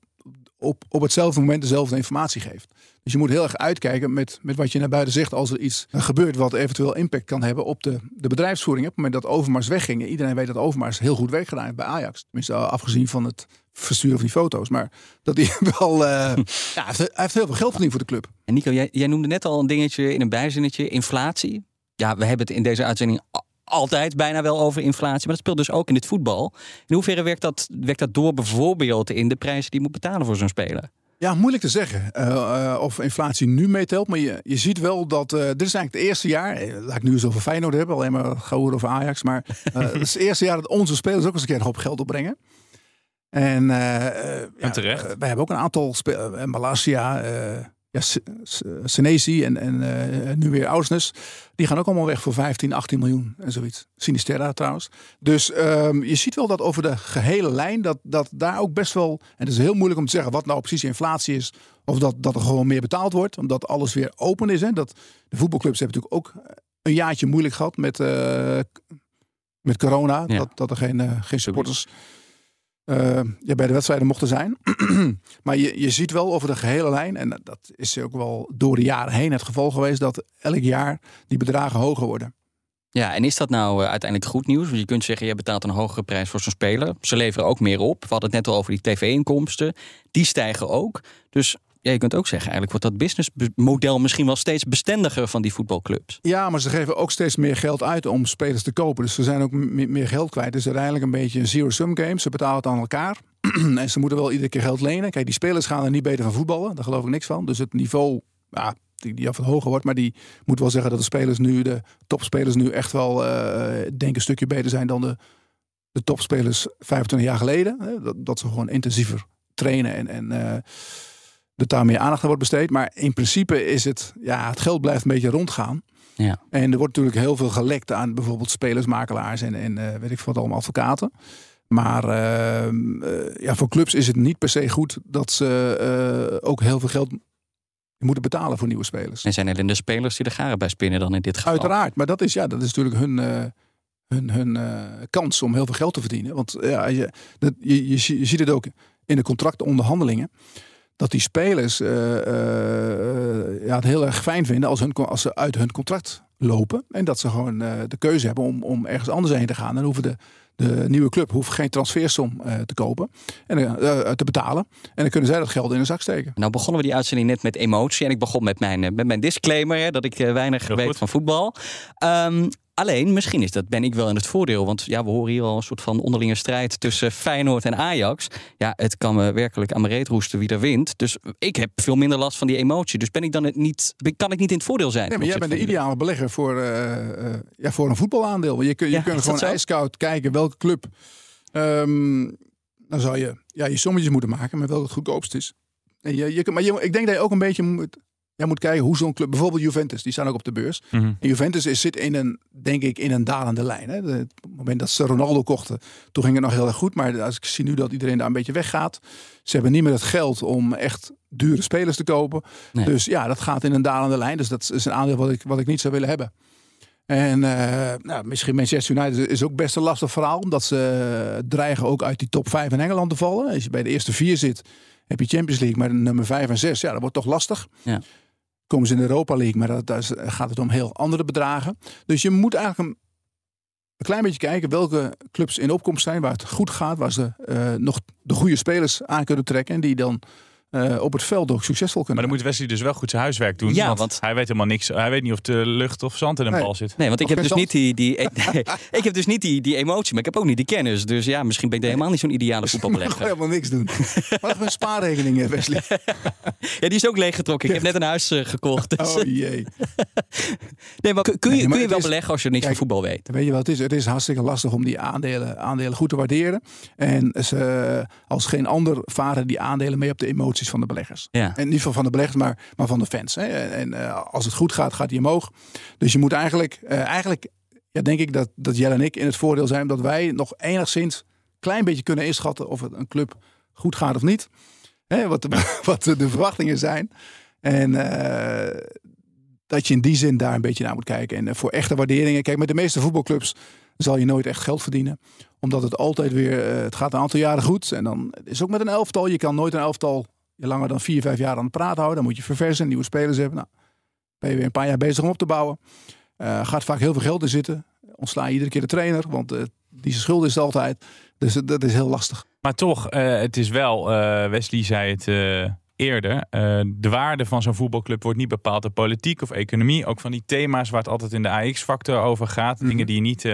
op, op hetzelfde moment dezelfde informatie geeft. Dus je moet heel erg uitkijken met, met wat je naar buiten zegt als er iets gebeurt wat eventueel impact kan hebben op de, de bedrijfsvoering. Op het moment dat Overmars wegging, iedereen weet dat Overmars heel goed werk gedaan heeft bij Ajax. Tenminste, afgezien van het versturen van die foto's. Maar dat hij [LAUGHS] wel, uh, [LAUGHS] ja, hij heeft heel veel geld verdiend voor de club. En Nico, jij, jij noemde net al een dingetje in een bijzinnetje, inflatie. Ja, we hebben het in deze uitzending altijd bijna wel over inflatie. Maar dat speelt dus ook in het voetbal. In hoeverre werkt dat, werkt dat door bijvoorbeeld in de prijzen die je moet betalen voor zo'n speler? Ja, moeilijk te zeggen uh, uh, of inflatie nu meetelt. Maar je, je ziet wel dat. Uh, dit is eigenlijk het eerste jaar. Laat ik nu eens over Feyenoord hebben. Alleen maar gauw over Ajax. Maar [LAUGHS] het is het eerste jaar dat onze spelers ook eens een keer een hoop geld opbrengen. En, en terecht. wij hebben ook een aantal spelers. Malasia ja, Senesi en, en uh, nu weer Ausnes. Die gaan ook allemaal weg voor 15, 18 miljoen en zoiets. Sinisterra trouwens. Dus um, je ziet wel dat over de gehele lijn, dat, dat daar ook best wel... En het is heel moeilijk om te zeggen wat nou precies inflatie is. Of dat, dat er gewoon meer betaald wordt. Omdat alles weer open is. Hè. Dat, de voetbalclubs hebben natuurlijk ook een jaartje moeilijk gehad met, uh, met corona. Ja. Dat, dat er geen, uh, geen supporters... Uh, ja, bij de wedstrijden mochten zijn. [CLEARS THROAT] maar je, je ziet wel over de gehele lijn, en dat is ook wel door de jaren heen het geval geweest, dat elk jaar die bedragen hoger worden. Ja, en is dat nou uh, uiteindelijk goed nieuws? Want je kunt zeggen, je betaalt een hogere prijs voor zo'n speler. Ze leveren ook meer op. We hadden het net al over die tv-inkomsten. Die stijgen ook. Dus ja, je kunt ook zeggen, eigenlijk wordt dat businessmodel misschien wel steeds bestendiger van die voetbalclubs. Ja, maar ze geven ook steeds meer geld uit om spelers te kopen. Dus ze zijn ook meer geld kwijt. Het is uiteindelijk een beetje een zero-sum game. Ze betalen het aan elkaar. [CLEARS THROAT] en ze moeten wel iedere keer geld lenen. Kijk, die spelers gaan er niet beter van voetballen. Daar geloof ik niks van. Dus het niveau, ja, die, die af hoger wordt. Maar die moet wel zeggen dat de spelers nu, de topspelers nu echt wel, uh, denk een stukje beter zijn dan de, de topspelers 25 jaar geleden. Dat, dat ze gewoon intensiever trainen en, en uh, dat daar meer aandacht aan wordt besteed. Maar in principe is het, ja, het geld blijft een beetje rondgaan. Ja. En er wordt natuurlijk heel veel gelekt aan bijvoorbeeld spelersmakelaars en, en uh, weet ik wat allemaal advocaten. Maar uh, uh, ja, voor clubs is het niet per se goed dat ze ook heel veel geld moeten betalen voor nieuwe spelers. En zijn alleen de spelers die de garen bij spinnen dan in dit geval? Uiteraard, maar dat is, ja, dat is natuurlijk hun, hun, hun kans om heel veel geld te verdienen. Want ja, je, dat, je, je, je ziet het ook in de contractonderhandelingen dat die spelers uh, uh, ja, het heel erg fijn vinden als, hun, als ze uit hun contract lopen. En dat ze gewoon uh, de keuze hebben om, om ergens anders heen te gaan. Dan hoeven de, de nieuwe club hoeft geen transfersom te kopen en te betalen. En dan kunnen zij dat geld in een zak steken. Nou begonnen we die uitzending net met emotie. En ik begon met mijn, met mijn disclaimer hè, dat ik weinig Heel weet goed. van voetbal. Um, Alleen, misschien is dat, ben ik wel in het voordeel. Want ja, we horen hier al een soort van onderlinge strijd tussen Feyenoord en Ajax. Ja, het kan me werkelijk aan mijn reet roesten wie er wint. Dus ik heb veel minder last van die emotie. Dus ben ik dan het niet, kan ik niet in het voordeel zijn? Nee, maar jij bent de ideale belegger voor, uh, uh, ja, voor een voetbalaandeel. Je, kun, je ja, kunt gewoon ijskoud kijken welke club. Um, dan zou je ja, je sommetjes moeten maken met welke het goedkoopst is. En je, je, maar je, ik denk dat je ook een beetje moet Jij moet kijken hoe zo'n club, bijvoorbeeld Juventus, die staan ook op de beurs. Mhm. en Juventus is, zit in een, denk ik, in een dalende lijn. Hè. het moment dat ze Ronaldo kochten, toen ging het nog heel erg goed. Maar als ik zie nu dat iedereen daar een beetje weggaat, ze hebben niet meer het geld om echt dure spelers te kopen. Dus ja, dat gaat in een dalende lijn. Dus dat is een aandeel wat ik, wat ik niet zou willen hebben. En uh, nou, misschien Manchester United is ook best een lastig verhaal, omdat ze dreigen ook uit die top 5 in Engeland te vallen. Als je bij de eerste vier zit, heb je Champions League, maar nummer 5 en 6, ja, dat wordt toch lastig. Ja komen ze in de Europa League, maar daar gaat het om heel andere bedragen. Dus je moet eigenlijk een, een, klein beetje kijken welke clubs in opkomst zijn, waar het goed gaat, waar ze uh, nog de goede spelers aan kunnen trekken en die dan uh, op het veld ook succesvol kunnen. Maar dan moet Wesley dus wel goed zijn huiswerk doen. Ja, want, want, hij weet helemaal niks. Hij weet niet of de lucht of zand in een nee. bal zit. Nee, want ik heb, dus niet die, die, [LAUGHS] nee, ik heb dus niet die, die emotie, maar ik heb ook niet die kennis. Dus ja, misschien ben ik helemaal niet zo'n ideale voetbalbelegger. [LAUGHS] Ik helemaal niks doen. Wat een spaarrekening, Wesley. [LAUGHS] ja, die is ook leeggetrokken. Ik heb net een huis uh, gekocht. Dus. Oh jee. nee, maar kun je, nee, maar kun je wel is, beleggen als je niks kijk, van voetbal weet? Weet je wat het is? Het is hartstikke lastig om die aandelen, aandelen goed te waarderen. En ze, als geen ander varen die aandelen mee op de emoties van de beleggers. Ja. En niet van de beleggers, maar, maar van de fans. Hè. En uh, als het goed gaat, gaat hij omhoog. Dus je moet eigenlijk, uh, eigenlijk ja, denk ik dat, dat Jelle en ik in het voordeel zijn dat wij nog enigszins een klein beetje kunnen inschatten of het een club goed gaat of niet. Hè, wat, [LAUGHS] de, wat de verwachtingen zijn. En uh, dat je in die zin daar een beetje naar moet kijken. En voor echte waarderingen, kijk, met de meeste voetbalclubs zal je nooit echt geld verdienen. Omdat het altijd weer, het gaat een aantal jaren goed. En dan is ook met een elftal, je kan nooit een elftal je langer dan vier, vijf jaar aan het praten houden. Dan moet je verversen, nieuwe spelers hebben. Nou, ben je weer een paar jaar bezig om op te bouwen. Uh, gaat vaak heel veel geld in zitten. Ontsla je iedere keer de trainer, want uh, die schuld is het altijd. Dus dat is heel lastig. Maar toch, uh, het is wel, Wesley zei het eerder, de waarde van zo'n voetbalclub wordt niet bepaald door politiek of economie. Ook van die thema's waar het altijd in de AX-factor over gaat. Mm -hmm. Dingen die je niet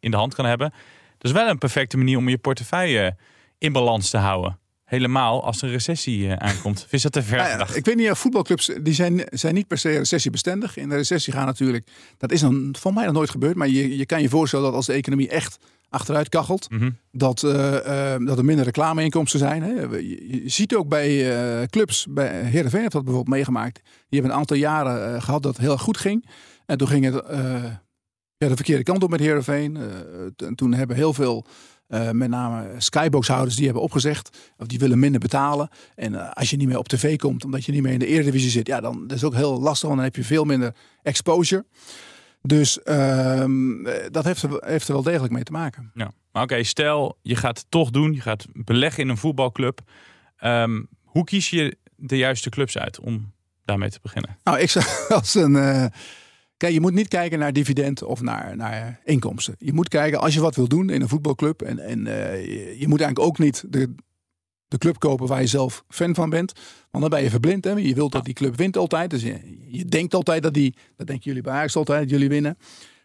in de hand kan hebben. Dat is wel een perfecte manier om je portefeuille in balans te houden. Helemaal als er een recessie uh, aankomt. Is dat te ver ja, ja, Ik weet niet, voetbalclubs die zijn, zijn niet per se recessiebestendig. In de recessie gaan natuurlijk, dat is dan voor mij nog nooit gebeurd. Maar je, je kan je voorstellen dat als de economie echt achteruit kachelt, mm -hmm. dat, uh, uh, dat er minder reclameinkomsten zijn. Hè. Je, je, ziet ook bij clubs, bij Heerenveen heeft dat bijvoorbeeld meegemaakt. Die hebben een aantal jaren gehad dat het heel goed ging. En toen ging het ja, de verkeerde kant op met Heerenveen. en toen hebben heel veel uh, met name skyboxhouders die hebben opgezegd. Of die willen minder betalen. En uh, als je niet meer op tv komt, omdat je niet meer in de Eredivisie zit. Ja, dan dat is ook heel lastig, want dan heb je veel minder exposure. Dus uh, dat heeft er, heeft er wel degelijk mee te maken. Ja. Oké, okay, stel je gaat het toch doen. Je gaat beleggen in een voetbalclub. Um, hoe kies je de juiste clubs uit om daarmee te beginnen? Nou, ik zou [LAUGHS] als een... Kijk, je moet niet kijken naar dividend of naar, naar inkomsten. Je moet kijken als je wat wil doen in een voetbalclub. En, en uh, je, je, moet eigenlijk ook niet de, de club kopen waar je zelf fan van bent. Want dan ben je verblind. Hè? Je wilt dat die club wint altijd. Dus je, je denkt altijd dat die, dat denken jullie bij Ajax altijd, dat jullie winnen.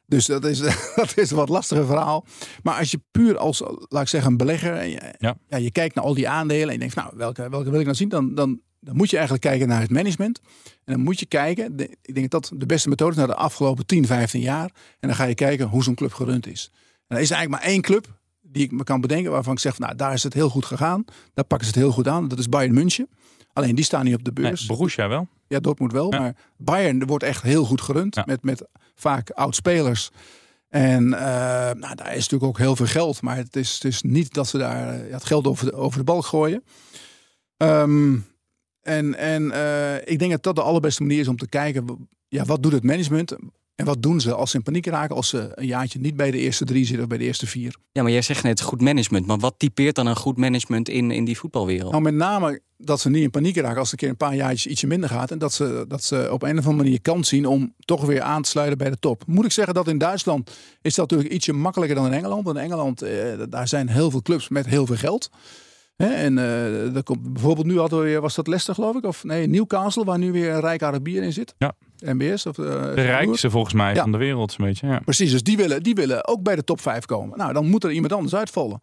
Dus dat is, [LAUGHS] dat is een wat lastiger verhaal. Maar als je puur als, laat ik zeggen, een belegger. En je, ja. Ja, je kijkt naar al die aandelen en je denkt, nou, welke, welke wil ik nou zien? Dan, dan, dan moet je eigenlijk kijken naar het management. En dan moet je kijken, de, ik denk dat de beste methode is naar de afgelopen 10, 15 jaar. En dan ga je kijken hoe zo'n club gerund is. En er is eigenlijk maar één club die ik me kan bedenken waarvan ik zeg, nou daar is het heel goed gegaan. Daar pakken ze het heel goed aan. Dat is Bayern München. Alleen die staan niet op de beurs. Nee, Borussia wel. Ja, Dortmund wel. Ja. Maar Bayern wordt echt heel goed gerund. Ja. Met, met vaak oud-spelers. En uh, nou, daar is natuurlijk ook heel veel geld. Maar het is, het is niet dat ze daar uh, het geld over de, over de balk gooien. Um, en, en uh, ik denk dat dat de allerbeste manier is om te kijken, ja, wat doet het management? En wat doen ze als ze in paniek raken als ze een jaartje niet bij de eerste drie zitten of bij de eerste vier? Ja, maar jij zegt net goed management. Maar wat typeert dan een goed management in, in die voetbalwereld? Nou, met name dat ze niet in paniek raken als het een keer een paar jaartjes ietsje minder gaat. En dat ze, dat ze op een of andere manier kans zien om toch weer aan te sluiten bij de top. Moet ik zeggen dat in Duitsland is dat natuurlijk ietsje makkelijker dan in Engeland. Want in Engeland, eh, daar zijn heel veel clubs met heel veel geld. He, en uh, er komt bijvoorbeeld nu hadden we weer, was dat Leicester geloof ik? Of nee, Newcastle, waar nu weer een rijk Arabier in zit. Ja. MBS. Of, uh, de rijkste volgens mij Ja. van de wereld, zo'n beetje. Ja. Precies, dus die willen, die willen ook bij de top 5 komen. Nou, dan moet er iemand anders uitvallen.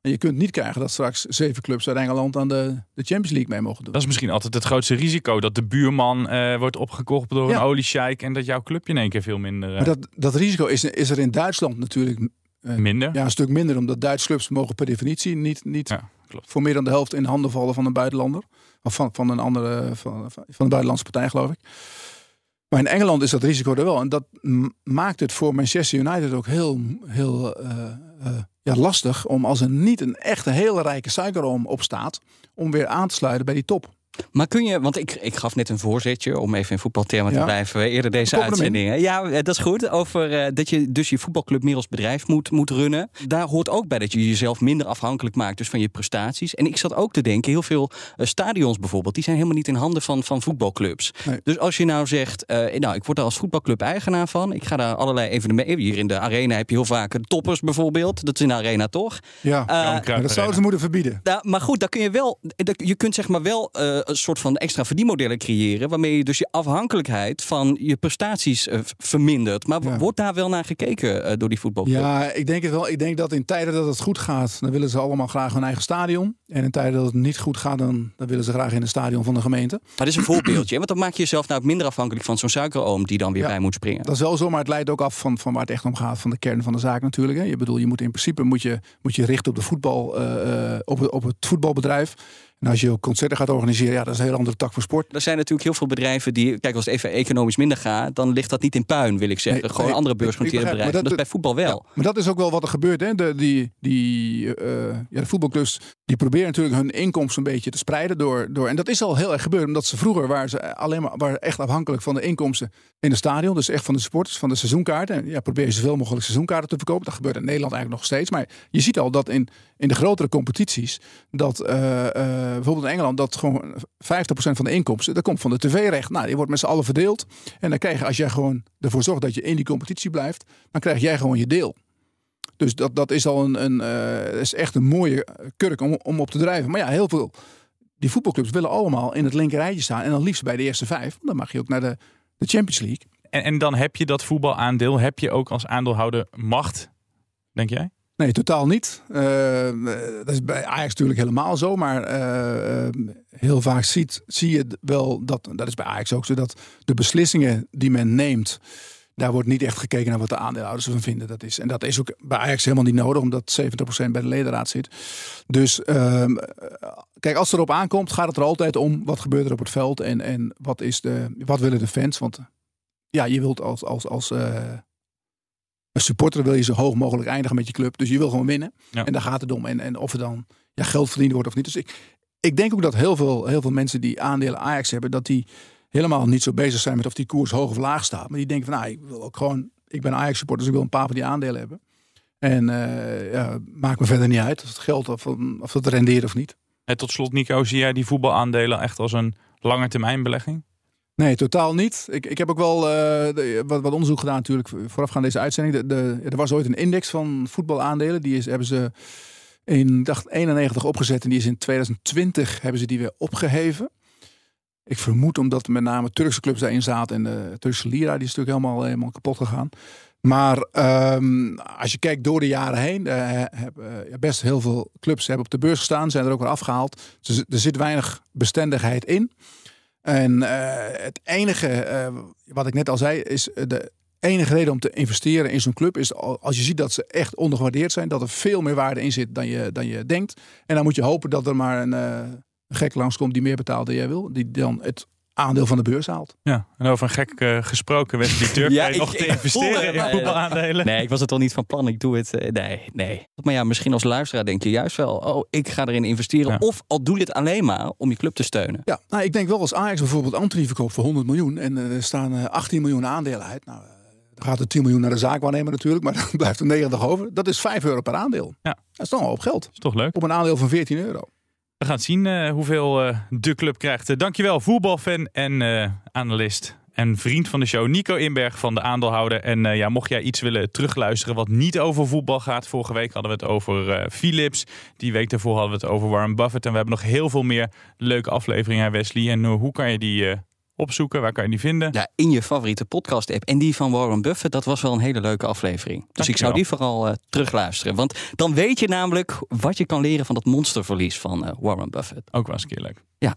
En je kunt niet krijgen dat straks zeven clubs uit Engeland aan de, de Champions League mee mogen doen. Dat is misschien altijd het grootste risico. Dat de buurman eh, wordt opgekocht door Ja. een oliesjeik. En dat jouw clubje in één keer veel minder... eh, Maar dat, dat risico is, is er in Duitsland natuurlijk eh, Minder? Ja, een stuk minder. Omdat Duitse clubs mogen per definitie niet, niet voor meer dan de helft in de handen vallen van een buitenlander. Of van, van een andere, van, van een buitenlandse partij geloof ik. Maar in Engeland is dat risico er wel. En dat maakt het voor Manchester United ook heel, heel eh, eh, ja, lastig om als er niet een echte hele rijke suikeroom op staat, om weer aan te sluiten bij die top. Maar kun je, want ik, ik gaf net een voorzetje om even in voetbaltermen te Ja. blijven. eh, Eerder deze uitzendingen. Ja, eh, dat is goed. Over eh, dat je dus je voetbalclub meer als bedrijf moet, moet runnen. Daar hoort ook bij dat je jezelf minder afhankelijk maakt dus van je prestaties. En ik zat ook te denken, heel veel stadions bijvoorbeeld, die zijn helemaal niet in handen van, van voetbalclubs. Nee. Dus als je nou zegt, nou, ik word daar als voetbalclub eigenaar van. Ik ga daar allerlei evenementen. Hier in de arena heb je heel vaak toppers bijvoorbeeld. Dat is in de arena toch? Ja, maar dat zouden ze moeten verbieden. nou, maar goed, daar kun je wel. Je kunt zeg maar wel een soort van extra verdienmodellen creëren. Waarmee je dus je afhankelijkheid van je prestaties eh, vermindert. Maar wordt daar wel naar gekeken eh, door die voetbalclub? Ja, ik denk het wel. Ik denk dat in tijden dat het goed gaat, dan willen ze allemaal graag hun eigen stadion. En in tijden dat het niet goed gaat, dan, dan willen ze graag in een stadion van de gemeente. Maar dat is een voorbeeldje. Want dan maak je jezelf nou ook minder afhankelijk van zo'n suikeroom die dan weer Ja. bij moet springen. Dat is wel zo, maar het leidt ook af van, van waar het echt om gaat, van de kern van de zaak natuurlijk. Hè. Je bedoel, je moet in principe moet je, moet je richten op, de voetbal, eh, eh, op, het, op het voetbalbedrijf. En als je ook concerten gaat organiseren, ja, dat is een hele andere tak van sport. Er zijn natuurlijk heel veel bedrijven die, kijk, als het even economisch minder gaat, dan ligt dat niet in puin, wil ik zeggen. Nee, Gewoon nee, andere beursgenoteerde bedrijven. maar Dat, is bij voetbal wel. Maar dat is ook wel wat er gebeurt. Hè? De, die, die, eh, ja, de voetbalclubs die proberen natuurlijk hun inkomsten een beetje te spreiden. Door, door, en dat is al heel erg gebeurd. Omdat ze vroeger waren ze alleen maar waren echt afhankelijk van de inkomsten in het stadion. Dus echt van de supporters, van de seizoenkaarten. En ja, probeer je zoveel mogelijk seizoenkaarten te verkopen. Dat gebeurt in Nederland eigenlijk nog steeds. Maar je ziet al dat in, in de grotere competities, dat eh, eh, bijvoorbeeld in Engeland, dat gewoon 50% van de inkomsten, dat komt van de tv-recht. Nou, die wordt met z'n allen verdeeld. En dan krijg je, als jij gewoon ervoor zorgt dat je in die competitie blijft, dan krijg jij gewoon je deel. Dus dat, dat is al een, een eh, is echt een mooie kurk om, om op te drijven. Maar ja, heel veel. Die voetbalclubs willen allemaal in het linkerrijtje staan. En dan liefst bij de eerste vijf. Want Dan mag je ook naar de, de Champions League. En, en dan heb je dat voetbalaandeel. Heb je ook als aandeelhouder macht, denk jij? Nee, totaal niet. Eh, dat is bij Ajax natuurlijk helemaal zo. Maar eh, eh, heel vaak ziet, zie je wel dat, dat is bij Ajax ook zo, dat de beslissingen die men neemt, daar wordt niet echt gekeken naar wat de aandeelhouders ervan vinden. Dat is, en dat is ook bij Ajax helemaal niet nodig, omdat 70% bij de ledenraad zit. Dus ehm, kijk, als het erop aankomt, gaat het er altijd om wat gebeurt er op het veld en, en wat, is de, wat willen de fans. Want ja, je wilt als, als, als een supporter wil je zo hoog mogelijk eindigen met je club. Dus je wil gewoon winnen. Ja. En daar gaat het om. En, en of er dan ja, geld verdiend wordt of niet. Dus ik, ik denk ook dat heel veel, heel veel mensen die aandelen Ajax hebben, dat die helemaal niet zo bezig zijn met of die koers hoog of laag staat. Maar die denken van, nou, ik wil ook gewoon, ik ben Ajax supporter, dus ik wil een paar van die aandelen hebben. En eh, ja, maakt me verder niet uit of het geld of, of het rendeert of niet. En tot slot, Nico, zie jij die voetbalaandelen echt als een langetermijnbelegging? Nee, totaal niet. Ik, ik heb ook wel eh, wat, wat onderzoek gedaan natuurlijk voorafgaand deze uitzending. De, er was ooit een index van voetbalaandelen. Die is, hebben ze in dacht 91 opgezet en die is in 2020 hebben ze die weer opgeheven. Ik vermoed omdat met name Turkse clubs daarin zaten en de Turkse lira die is natuurlijk helemaal, helemaal kapot gegaan. Maar ehm, als je kijkt door de jaren heen, eh, eh, best heel veel clubs hebben op de beurs gestaan, zijn er ook weer afgehaald. Dus er zit weinig bestendigheid in. En eh, het enige, eh, wat ik net al zei, is eh, de enige reden om te investeren in zo'n club is al- als je ziet dat ze echt ondergewaardeerd zijn, dat er veel meer waarde in zit dan je, dan je denkt. En dan moet je hopen dat er maar een, een gek langskomt die meer betaalt dan jij wil, die dan het aandeel van de beurs haalt. Ja, en over een gek eh, gesproken, Wesley [LAUGHS] Turk, Ja, ik- nog te ik investeren in nee, voetbalaandelen? Nee, ik was het al niet van plan. Ik doe het. eh, nee, nee. Maar ja, misschien als luisteraar denk je juist wel. Oh, ik ga erin investeren. Ja. Of al doe je het alleen maar om je club te steunen. Ja, nou, ik denk wel als Ajax bijvoorbeeld Anthony verkoopt voor 100 miljoen en eh, er staan eh, 18 miljoen aandelen uit. Nou, dan gaat er 10 miljoen naar de zaakwaarnemer natuurlijk, maar [LAUGHS] dan blijft er 90 over. Dat is 5 euro per aandeel. Ja. Dat is toch een hoop geld. is toch leuk? Op een aandeel van 14 euro. We gaan zien eh, hoeveel eh, de club krijgt. Eh, dankjewel, voetbalfan en analist en vriend van de show, Nico Inberg van de aandeelhouder. En ja, mocht jij iets willen terugluisteren wat niet over voetbal gaat. Vorige week hadden we het over Philips. Die week daarvoor hadden we het over Warren Buffett. En we hebben nog heel veel meer leuke afleveringen, Wesley. En hoe kan je die opzoeken? Waar kan je die vinden? Ja, in je favoriete podcast-app. En die van Warren Buffett, dat was wel een hele leuke aflevering. Dus ik zou die vooral uh, terugluisteren. Want dan weet je namelijk wat je kan leren van dat monsterverlies van uh, Warren Buffett. Ook wel eens een keer leuk. Ja.